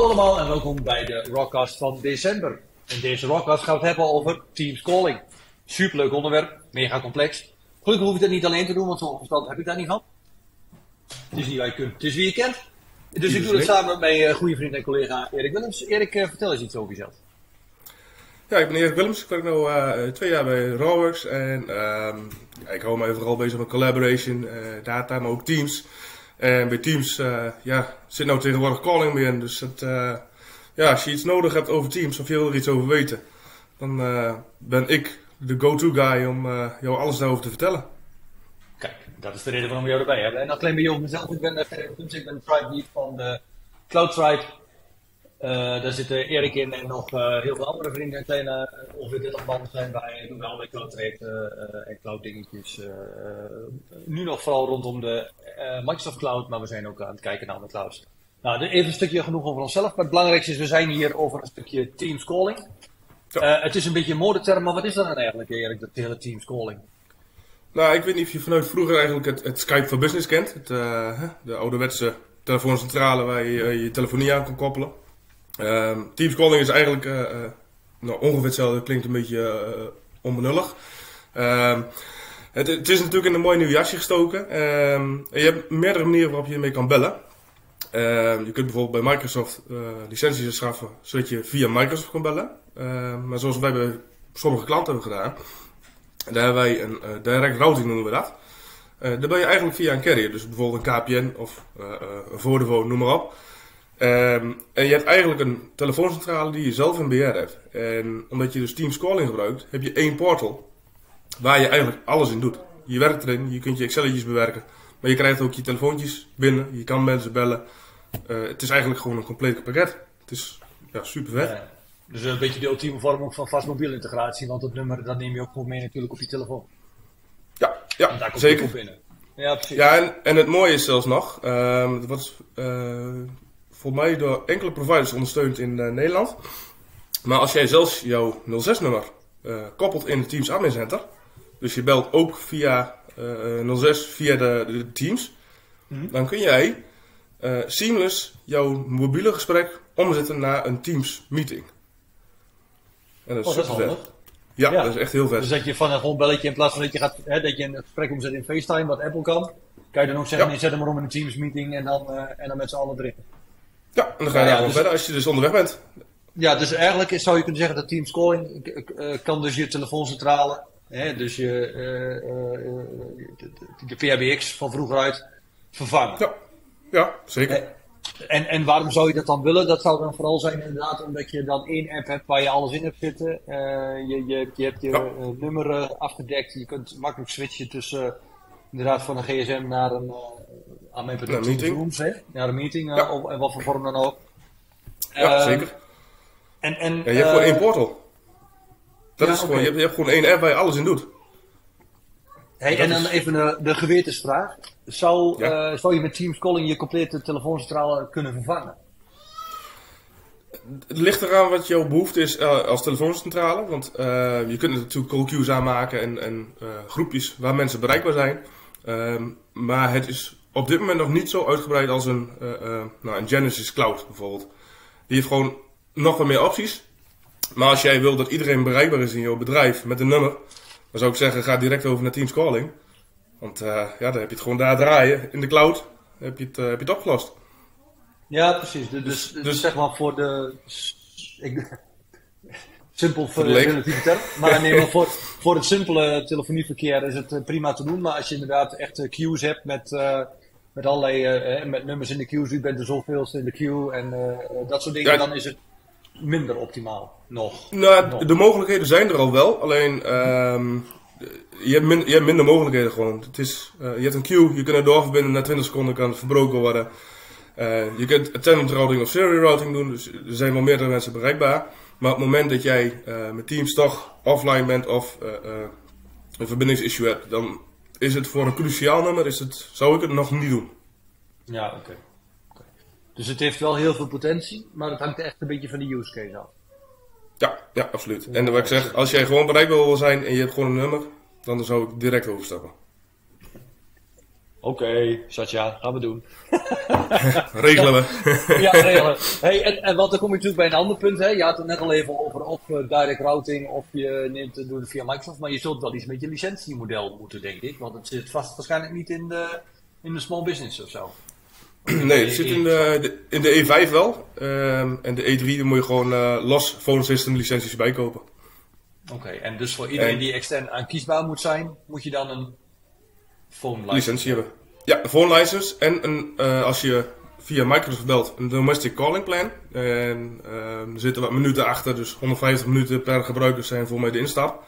Hallo allemaal en welkom bij de Rockcast van december. In deze Rockcast gaan we het hebben over Teams Calling. Superleuk onderwerp, mega complex. Gelukkig hoef ik dat niet alleen te doen, want zo'n verstand heb ik daar niet van. Het is niet waar je kunt, het is wie je kent. Dus ik doe het samen met mijn eh, goede vriend en collega Erik Willems. Erik, eh, vertel eens iets over jezelf. Ja, ik ben Erik Willems. Ik werk nu eh, twee jaar bij Rawworks. En ehm, ik hou me vooral bezig met collaboration, data, maar ook teams. En bij teams eh, ja, zit nou tegenwoordig calling meer in. Dus het, eh, ja, als je iets nodig hebt over teams of je wil er iets over weten, dan eh, ben ik de go-to guy om jou alles daarover te vertellen. Kijk, dat is de reden waarom we jou erbij hebben. En dan klein beetje over mezelf. Ik ben Willems, ik ben tribe lead van de Cloud Tribe. Eh, daar zitten Erik in en nog eh, heel veel andere vrienden en eh, ongeveer 30 man zijn wij. doen allerlei cloud trajecten eh, en cloud dingetjes. nu nog vooral rondom de Microsoft Cloud, maar we zijn ook aan het kijken naar andere clouds. Nou, even een stukje genoeg over onszelf. Maar het belangrijkste is, we zijn hier over een stukje Teams calling. Ja. Het is een beetje een modeterm, maar wat is dat dan eigenlijk, Erik, dat hele Teams calling? Nou, ik weet niet of je vanuit vroeger eigenlijk het, het Skype for Business kent. Het, de ouderwetse telefooncentrale waar je je telefonie aan kan koppelen. Ehm, Teams calling is eigenlijk eh, eh, nou, ongeveer hetzelfde. Klinkt een beetje eh, onbenullig. Ehm, het, het is natuurlijk in een mooi nieuw jasje gestoken. Ehm, je hebt meerdere manieren waarop je ermee kan bellen. Je kunt bijvoorbeeld bij Microsoft licenties verschaffen zodat je via Microsoft kan bellen. Maar zoals wij bij sommige klanten hebben gedaan, daar hebben wij een direct routing noemen we dat. Eh daar ben je eigenlijk via een carrier, dus bijvoorbeeld een KPN of een Vodafone, noem maar op. Ehm, en je hebt eigenlijk een telefooncentrale die je zelf in beheer hebt. En omdat je dus Teams Calling gebruikt, heb je één portal waar je eigenlijk alles in doet. Je werkt erin, je kunt je Excelletjes bewerken, maar je krijgt ook je telefoontjes binnen, je kan mensen bellen. Eh, het is eigenlijk gewoon een compleet pakket. Het is ja, super vet. Ja. Dus een beetje de ultieme vorm ook van vast mobiel integratie, want het nummer dat neem je ook gewoon mee natuurlijk op je telefoon. Ja, ja En daar komt zeker. binnen. Ja, precies. Ja, en, en het mooie is zelfs nog, ehm het wordt eh, volgens mij door enkele providers ondersteund in eh, Nederland. Maar als jij zelfs jouw 06-nummer eh, koppelt in het Teams Admin Center, dus je belt ook via eh, 06 via de, de Teams, Mhm. dan kun jij eh, seamless jouw mobiele gesprek omzetten naar een Teams meeting. En dat is Oh, dat is super vet. handig. Ja, Ja. dat is echt heel vet. Dus dat je van een gewoon belletje in plaats van dat je, gaat, hè, dat je een gesprek omzet in FaceTime, wat Apple kan, kan je dan ook zeggen, Ja. nee, zet hem maar om in een Teams meeting en dan, eh, en dan met z'n allen erin. Ja, en dan ga je Ja, daar dus- verder als je dus onderweg bent. Ja, dus eigenlijk zou je kunnen zeggen dat Teams Calling eh, eh, kan dus je telefooncentrale, hè, dus je, eh, eh, eh, de, PBX van vroeger uit, vervangen. Ja, ja zeker. Eh, En, en waarom zou je dat dan willen? Dat zou dan vooral zijn inderdaad omdat je dan één app hebt waar je alles in hebt zitten. Eh, je, je, je hebt je Ja. eh, nummer eh, afgedekt. Je kunt makkelijk switchen tussen eh, inderdaad van een gsm naar een, uh, aan mijn meeting. Rooms, hè? Naar een meeting, eh, Ja. en wat voor vorm dan ook. Ja, Eh, zeker. En, en, Ja, je hebt eh, gewoon één portal. Dat ja, is gewoon, je, hebt, je hebt gewoon één app waar je alles in doet. Hey, en dan is- even de, de gewetensvraag. Zou, Ja. eh, zou je met Teams Calling je complete telefooncentrale kunnen vervangen? Het ligt eraan wat jouw behoefte is eh, als telefooncentrale. Want eh, je kunt natuurlijk call queues aanmaken en, en eh, groepjes waar mensen bereikbaar zijn. Ehm, maar het is op dit moment nog niet zo uitgebreid als een, eh, eh, nou, een Genesis Cloud bijvoorbeeld. Die heeft gewoon nog wat meer opties. Maar als jij wil dat iedereen bereikbaar is in jouw bedrijf met een nummer, dan zou ik zeggen ga direct over naar Teams Calling. Want eh, ja, dan heb je het gewoon daar draaien in de cloud. Heb je het, heb je het opgelost. Ja, precies. Dus, dus, dus- dus zeg maar voor de. Ik, simpel voor de relatieve term. Maar nee, maar voor, voor het simpele telefonieverkeer is het prima te doen. Maar als je inderdaad echt queues hebt met, met allerlei eh, met nummers in de queues, u bent de zoveelste in de queue en eh, dat soort dingen, Ja. dan is het minder optimaal. Nog. Nou, Nog. de mogelijkheden zijn er al wel, alleen ehm, je, hebt min- je hebt minder mogelijkheden gewoon. Het is, je hebt een queue, je kunt het doorverbinden, na 20 seconden kan het verbroken worden. Je kunt attendant routing of serial routing doen, dus er zijn wel meerdere mensen bereikbaar. Maar op het moment dat jij met Teams toch offline bent of een verbindingsissue hebt, dan is het voor een cruciaal nummer, is het, zou ik het nog niet doen. Ja, oké. Dus het heeft wel heel veel potentie, maar het hangt echt een beetje van de use case af. Ja, ja, absoluut. En wat ik zeg, als jij gewoon bereikbaar wil zijn en je hebt gewoon een nummer, dan zou ik direct overstappen. Oké, Satya, gaan we doen. Regelen we. ja, regelen. Hey, en, en wat, dan kom je natuurlijk bij een ander punt. Hè? Je had het net al even over of uh, direct routing of je neemt het door via Microsoft. Maar je zult wel iets met je licentiemodel moeten, denk ik. Want het zit vast waarschijnlijk niet in de, in de small business of zo. Nee, het zit in de, de in de E5 wel. Um, en de E3 daar moet je gewoon uh, los phone system licenties bijkopen. Oké, okay, en dus voor iedereen en, die extern aankiesbaar moet zijn, moet je dan een phone license, hebben. Ja, phone license en een, uh, als je via Microsoft belt, een domestic calling plan. En uh, er zitten wat minuten achter, dus 150 minuten per gebruiker zijn voor mij de instap.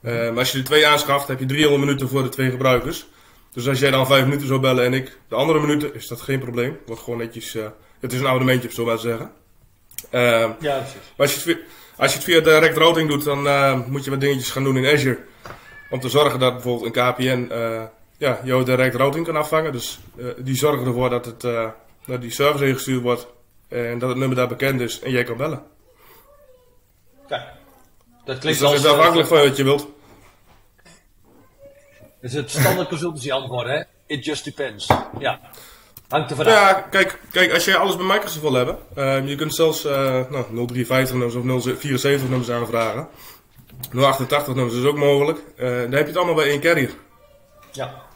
Maar als je er twee aanschaft, heb je 300 minuten voor de twee gebruikers. Dus als jij dan 5 minuten zou bellen en ik de andere minuten, is dat geen probleem. Wordt gewoon netjes, uh, het is een abonnementje, zo maar zeggen. ja, precies. Maar als je het, als je het via direct routing doet, dan moet je wat dingetjes gaan doen in Azure. Om te zorgen dat bijvoorbeeld een KPN ja, jouw direct routing kan afvangen. Dus uh, die zorgen ervoor dat het uh, naar die service ingestuurd wordt en dat het nummer daar bekend is en jij kan bellen. Kijk, dat klinkt dus dat is afhankelijk van wat je wilt. Dat is het standaard consultancy antwoord, hè? It just depends. Ja. Hangt er vanaf. Ja, kijk, kijk, als jij alles bij Microsoft wil hebben, uh, je kunt zelfs uh, nou, 0350 nummers of 074 nummers aanvragen. 088 nummers is ook mogelijk. Uh, dan heb je het allemaal bij één carrier. Ja.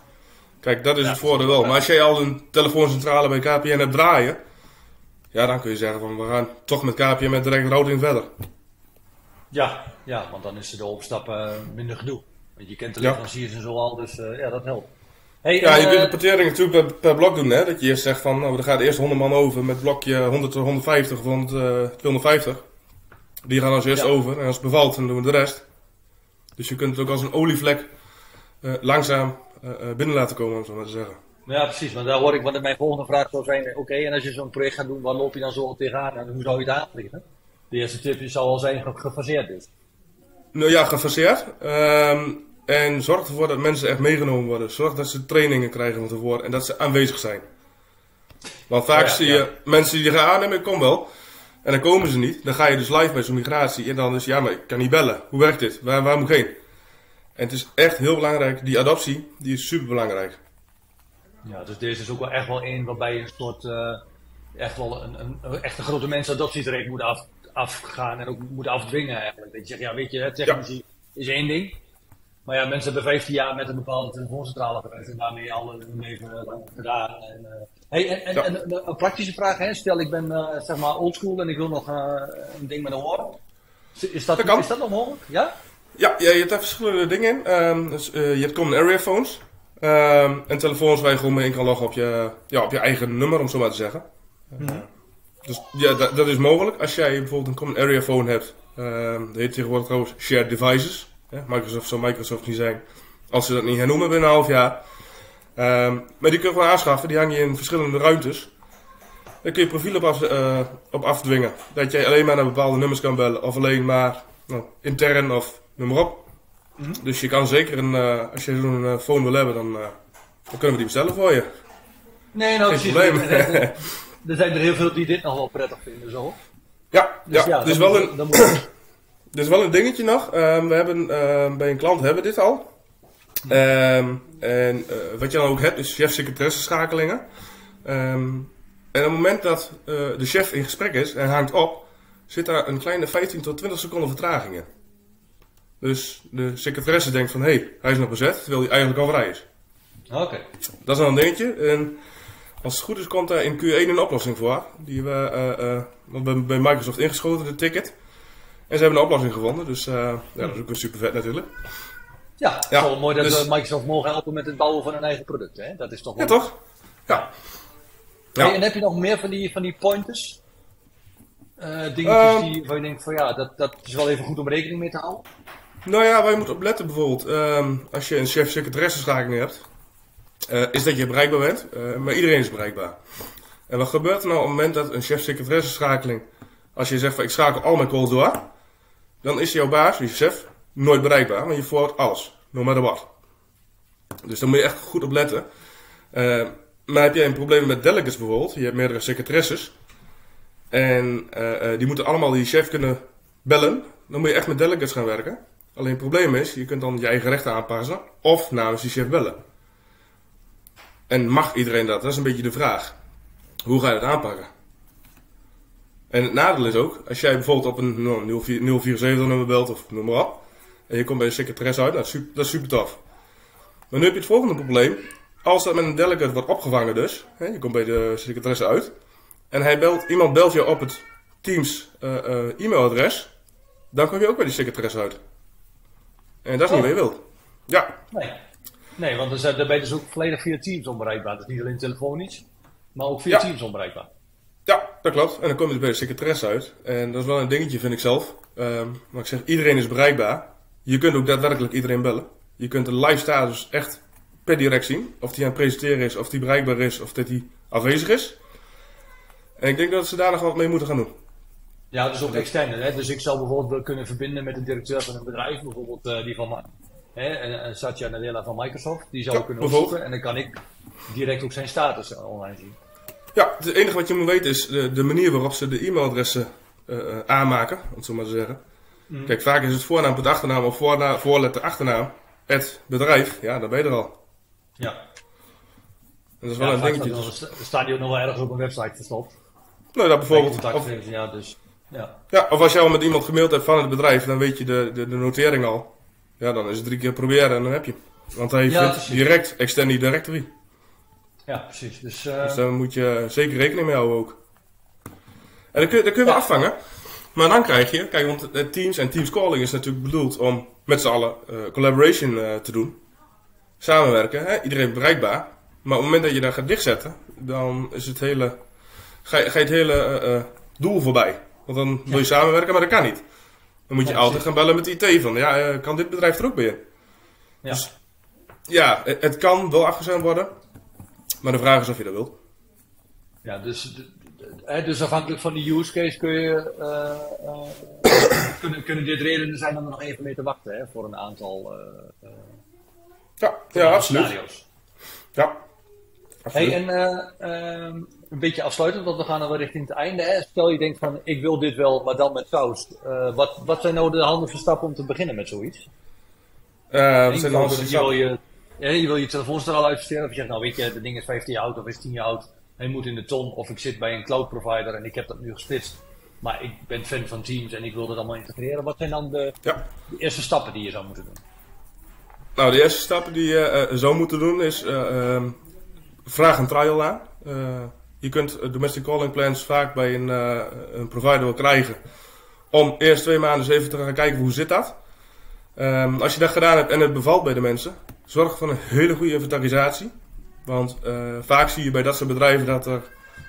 Kijk, dat is het voordeel wel. Maar als jij al een telefooncentrale bij KPN hebt draaien, ja, dan kun je zeggen van we gaan toch met KPN met direct routing verder. Ja, ja, want dan is de opstap uh, minder gedoe. Want je kent de leveranciers en zo al, dus uh, ja, dat helpt. Hey, ja, je kunt de portering natuurlijk per, per, blok doen, hè. Dat je eerst zegt van, nou, er gaat eerst 100 man over met blokje 100 150 of 100, 250. Die gaan als eerst ja. over en als het bevalt, dan doen we de rest. Dus je kunt het ook als een olievlek langzaam binnen laten komen, om zo maar te zeggen. Ja, precies. Want daar hoor ik, want mijn volgende vraag zou zijn: oké, okay, en als je zo'n project gaat doen, waar loop je dan zo tegenaan en hoe zou je het aanvliegen? De eerste tip zou al zijn gefaseerd dus. Nou ja, gefaseerd. Um, en zorg ervoor dat mensen echt meegenomen worden. Zorg dat ze trainingen krijgen van tevoren en dat ze aanwezig zijn. Want vaak oh ja, zie je ja. mensen die gaan aannemen, ik kom wel. En dan komen ze niet. Dan ga je dus live bij zo'n migratie. En dan is ja, maar ik kan niet bellen. Hoe werkt dit? Waar, waar moet ik heen? En het is echt heel belangrijk, die adoptie, die is super belangrijk. Ja, dus deze is ook wel echt wel een waarbij je een soort, uh, echt wel een, een, een, echt een grote mensenadoptietraject moet af, afgaan en ook moet afdwingen eigenlijk. Dat je zegt, ja weet je, technologie ja. is één ding. Maar ja, mensen hebben 15 jaar met een bepaalde telefooncentrale gewerkt en daarmee al hun leven lang gedaan. En, uh, hey, en, en, ja. en, een praktische vraag, hè? stel ik ben uh, zeg maar oldschool en ik wil nog een ding met een horen. Is dat, dat is dat nog mogelijk? Ja? Ja, je, je hebt daar verschillende dingen in. Um, dus, uh, je hebt common area phones. Um, en telefoons waar je gewoon mee in kan loggen op je, ja, op je eigen nummer, om zo maar te zeggen. Mm -hmm. uh, dus ja, dat, dat, is mogelijk. Als jij bijvoorbeeld een common area phone hebt, um, dat heet tegenwoordig trouwens shared devices. Ja, Microsoft zou Microsoft niet zijn als ze dat niet hernoemen binnen een half jaar. maar die kun je gewoon aanschaffen, die hang je in verschillende ruimtes. Dan kun je profiel op, af, uh, op afdwingen. Dat jij alleen maar naar bepaalde nummers kan bellen, of alleen maar nou, intern of noem maar op. Mm -hmm. Dus je kan zeker een, uh, als je zo'n uh, phone wil hebben, dan, uh, dan kunnen we die bestellen voor je. Nee, nou Geen probleem. er zijn er heel veel die dit nog wel prettig vinden, zo. Ja, dus ja, ja dus wel een, dus wel een dingetje nog. Um, we hebben uh, bij een klant hebben we dit al. Um, en wat je dan ook hebt is chef-secretaresse schakelingen. Um, en op het moment dat de chef in gesprek is en hangt op, zit daar een kleine 15 tot 20 seconden vertraging in. Dus de secretaresse denkt van, hé, hey, hij is nog bezet, terwijl hij eigenlijk al vrij is. Oké. Okay. Dat is dan een dingetje. En als het goed is, komt daar in Q1 een oplossing voor. Die we uh, uh, bij Microsoft ingeschoten, de ticket. En ze hebben een oplossing gevonden, dus uh, ja, dat is ook super vet natuurlijk. Ja, het ja, is wel mooi dat dus... Microsoft mogen helpen met het bouwen van hun eigen product. Hè? Dat is toch wel... Ja, toch? Ja. ja. Hey, en heb je nog meer van die, van die pointers? dingetjes um, die, waar je denkt van ja, dat, dat is wel even goed om rekening mee te houden? Nou ja, waar je moet op letten bijvoorbeeld, um, als je een chef-secretaresse hebt, uh, is dat je bereikbaar bent, uh, maar iedereen is bereikbaar. En wat gebeurt er nou op het moment dat een chef-secretaresse schakeling, als je zegt van ik schakel al mijn calls door, dan is jouw baas, je chef, nooit bereikbaar, want je voert alles, no matter what. Dus daar moet je echt goed op letten. Uh, maar heb jij een probleem met delegates bijvoorbeeld, je hebt meerdere secretaresses, en die moeten allemaal die chef kunnen bellen, dan moet je echt met delegates gaan werken. Alleen het probleem is, je kunt dan je eigen rechten aanpassen of namens die chef bellen. En mag iedereen dat? Dat is een beetje de vraag. Hoe ga je dat aanpakken? En het nadeel is ook, als jij bijvoorbeeld op een nou, 074 nummer belt of noem maar op. En je komt bij de secretaresse uit, dat is super, dat is super tof. Maar nu heb je het volgende probleem. Als dat met een delegate wordt opgevangen dus. Hè, je komt bij de secretaresse uit. En hij belt, iemand belt je op het Teams uh, uh, e-mailadres. Dan kom je ook bij die secretaresse uit. En dat is niet wat je wilt. Ja. Nee. Nee, want dan ben je dus ook volledig via Teams onbereikbaar. Dus niet alleen telefonisch, maar ook via Ja. Teams onbereikbaar. Ja, dat klopt. En dan kom je dus bij de secretaresse uit. En dat is wel een dingetje, vind ik zelf. Ehm, maar ik zeg, iedereen is bereikbaar. Je kunt ook daadwerkelijk iedereen bellen. Je kunt de live status echt per direct zien. Of die aan het presenteren is, of die bereikbaar is, of dat die afwezig is. En ik denk dat ze daar nog wat mee moeten gaan doen. Ja, dus ook externe. Hè? Dus ik zou bijvoorbeeld kunnen verbinden met de directeur van een bedrijf, bijvoorbeeld eh, die van hè, en, Satya Nadella van Microsoft. Die zou Ja, ik kunnen opzoeken en dan kan ik direct ook zijn status online zien. Ja, het enige wat je moet weten is de, de manier waarop ze de e-mailadressen eh, eh, aanmaken, om het zo maar te zeggen. Kijk, vaak is het voornaam, punt achternaam of voorna, voorletter achternaam, het bedrijf. Ja, dan ben je er al. Ja, En dat is wel ja een dingetje. staat, nog- staat die ook nog wel ergens op een website verstopt. nou, dat bijvoorbeeld. Of, ja, dus ja. ja, of als je al met iemand gemaild hebt van het bedrijf, dan weet je de, de, de notering al. Ja, dan is het drie keer proberen en dan heb je hem. Want hij Ja, vindt direct extended directory. ja, precies. Dus, eh, Dus daar moet je zeker rekening mee houden ook. En dat kun, kun je afvangen. Maar dan krijg je, kijk, want eh, Teams en Teams Calling is natuurlijk bedoeld om met z'n allen eh, collaboration te doen. Samenwerken, hè? iedereen bereikbaar. Maar op het moment dat je dat gaat dichtzetten, dan is het hele, ga, je, ga je het hele doel voorbij. Want dan wil je samenwerken, maar dat kan niet. Dan moet je altijd gaan bellen met IT van, ja, eh, kan dit bedrijf er ook bij in? ja. Dus- Ja, het, het kan wel afgezend worden. Maar de vraag is of je dat wilt. Ja, dus, dus afhankelijk van de use case kun je, eh, eh, kunnen, kunnen dit redenen zijn om er nog even mee te wachten hè, voor een aantal eh, eh, Ja, ja absoluut. scenario's. Ja, absoluut. Hey, en eh, ehm, een beetje afsluitend, want we gaan alweer richting het einde. Hè. Stel je denkt van, ik wil dit wel, maar dan met saus. Eh, wat, wat zijn nou de handige stappen om te beginnen met zoiets? Eh, wat zijn de je, wil stappen? je, ja, je wil je telefoonstel al uitversteren. Of je zegt, nou weet je, de ding is 15 jaar oud of is 10 jaar oud. Hij moet in de ton. Of ik zit bij een cloud provider en ik heb dat nu gesplitst. Maar ik ben fan van Teams en ik wil dat allemaal integreren. Wat zijn dan de, Ja. de eerste stappen die je zou moeten doen? Nou, de eerste stappen die je zou moeten doen is eh, ehm, vraag een trial aan. Eh, je kunt eh, domestic calling plans vaak bij een, eh, een provider wel krijgen. Om eerst twee maanden even te gaan kijken hoe zit dat. Ehm, als je dat gedaan hebt en het bevalt bij de mensen, zorg voor een hele goede inventarisatie. Want vaak zie je bij dat soort bedrijven dat er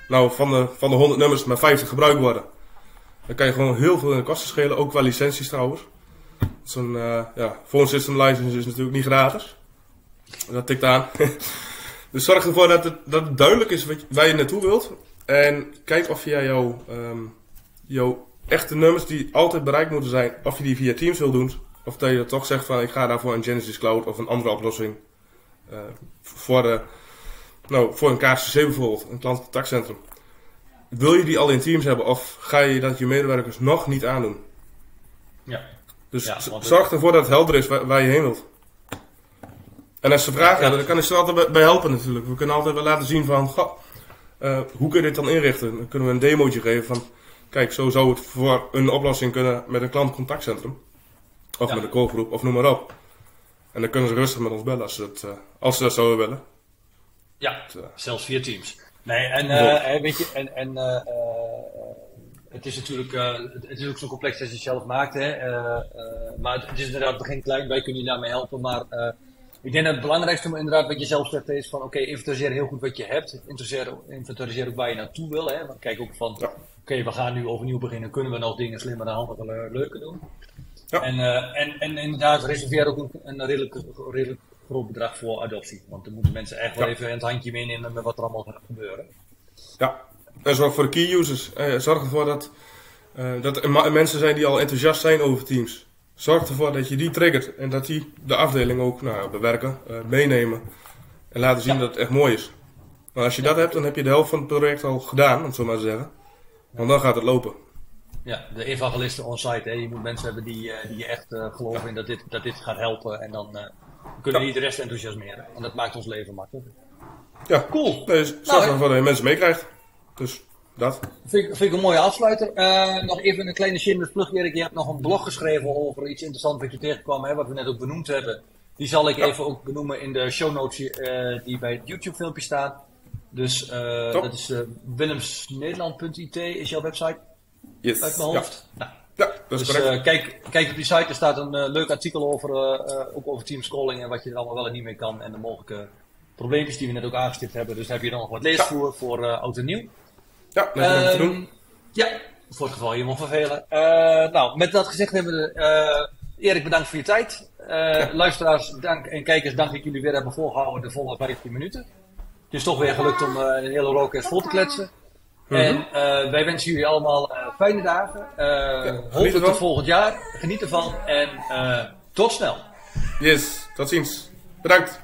nou, van, de, van de 100 nummers maar 50 gebruikt worden. Dan kan je gewoon heel veel in de kosten schelen, ook qua licenties trouwens. Zo'n eh ja, phone system license is natuurlijk niet gratis. Dat tikt aan. dus zorg ervoor dat het, dat het duidelijk is wat waar je naartoe wilt. En kijk of je jouw, ehm, jouw echte nummers die altijd bereikt moeten zijn, of je die via Teams wil doen. Of dat je toch zegt van ik ga daarvoor een Genesis Cloud of een andere oplossing. eh, voor, de, nou, voor een KCC bijvoorbeeld, een klantcontactcentrum. Wil je die al in Teams hebben of ga je dat je medewerkers nog niet aandoen? Ja. Dus Ja, zorg ervoor dat het helder is waar, waar je heen wilt. En als ze vragen Ja. hebben, dan kan ik ze er altijd bij- helpen natuurlijk. We kunnen altijd wel laten zien van, goh, eh, hoe kun je dit dan inrichten? Dan kunnen we een demootje geven van, kijk, zo zou het voor een oplossing kunnen met een klantcontactcentrum. Of Ja. met een callgroep, of noem maar op. En dan kunnen ze rustig met ons bellen als ze, het, eh, als ze dat zouden willen. Ja, eh, zelfs via Teams. Nee, en, eh, weet je, en, en eh, eh, het is natuurlijk eh, het is ook zo complex als je het zelf maakt. Hè, eh, eh, maar het, het is inderdaad begin klein, wij kunnen je daarmee helpen. Maar eh, ik denk dat het belangrijkste, inderdaad, wat je zelf zegt, is van oké, inventariseer heel goed wat je hebt. Inventariseer, inventariseer ook waar je naartoe wil. Hè, want kijk ook van, Ja. oké, we gaan nu overnieuw beginnen. Kunnen we nog dingen slimmer en handiger leuker doen? Ja. En, eh, en, en inderdaad, reserveer ook een, een redelijk, redelijk groot bedrag voor adoptie. Want dan moeten mensen echt wel Ja. even het handje meenemen met wat er allemaal gaat gebeuren. Ja, en zorg voor de key users. Eh, zorg ervoor dat, eh, dat er mensen zijn die al enthousiast zijn over Teams. Zorg ervoor dat je die triggert en dat die de afdeling ook nou, bewerken, eh, meenemen en laten zien Ja. dat het echt mooi is. Maar als je dat hebt, dan heb je de helft van het project al gedaan, om het zo maar te zeggen. Want dan gaat het lopen. Ja, de evangelisten on-site. Je moet mensen hebben die, eh, die echt eh, geloven in dat dit, dat dit gaat helpen. En dan kunnen die de rest enthousiasmeren. En dat maakt ons leven makkelijker. Ja, Cool. Nee, zorg Nou, ervoor dat je mensen meekrijgt. Dus dat. Vind, ik- vind ik een mooie afsluiter. Eh, nog even een kleine shameless plug, Erik. Je hebt nog een blog geschreven over iets interessants wat je tegenkwam, hè, wat we net ook benoemd hebben. Die zal ik Ja. even ook benoemen in de show notes eh, die bij het YouTube filmpje staan. Dus eh, dat is willemsnederland.it is jouw website Yes. uit mijn Ja. hoofd. Nou, ja, dat is dus correct. kijk, kijk op die site, er staat een leuk artikel over, eh, ook over teamscrolling en wat je er allemaal wel en niet mee kan. En de mogelijke probleempjes die we net ook aangestipt hebben. Dus heb je dan nog wat leesvoer voor oud en nieuw. Ja, net om te doen. Ja, voor het geval je mocht vervelen. Eh, nou, met dat gezegd hebben we. eh, Erik, bedankt voor je tijd. Eh, Luisteraars dank, en kijkers, dank dat jullie weer hebben volgehouden de volle 15 minuten. Het is toch weer gelukt om een hele rookers vol te kletsen. Mhm. En wij wensen jullie allemaal fijne dagen. Geniet hopelijk tot volgend jaar. Geniet ervan en tot snel. Yes, tot ziens. Bedankt.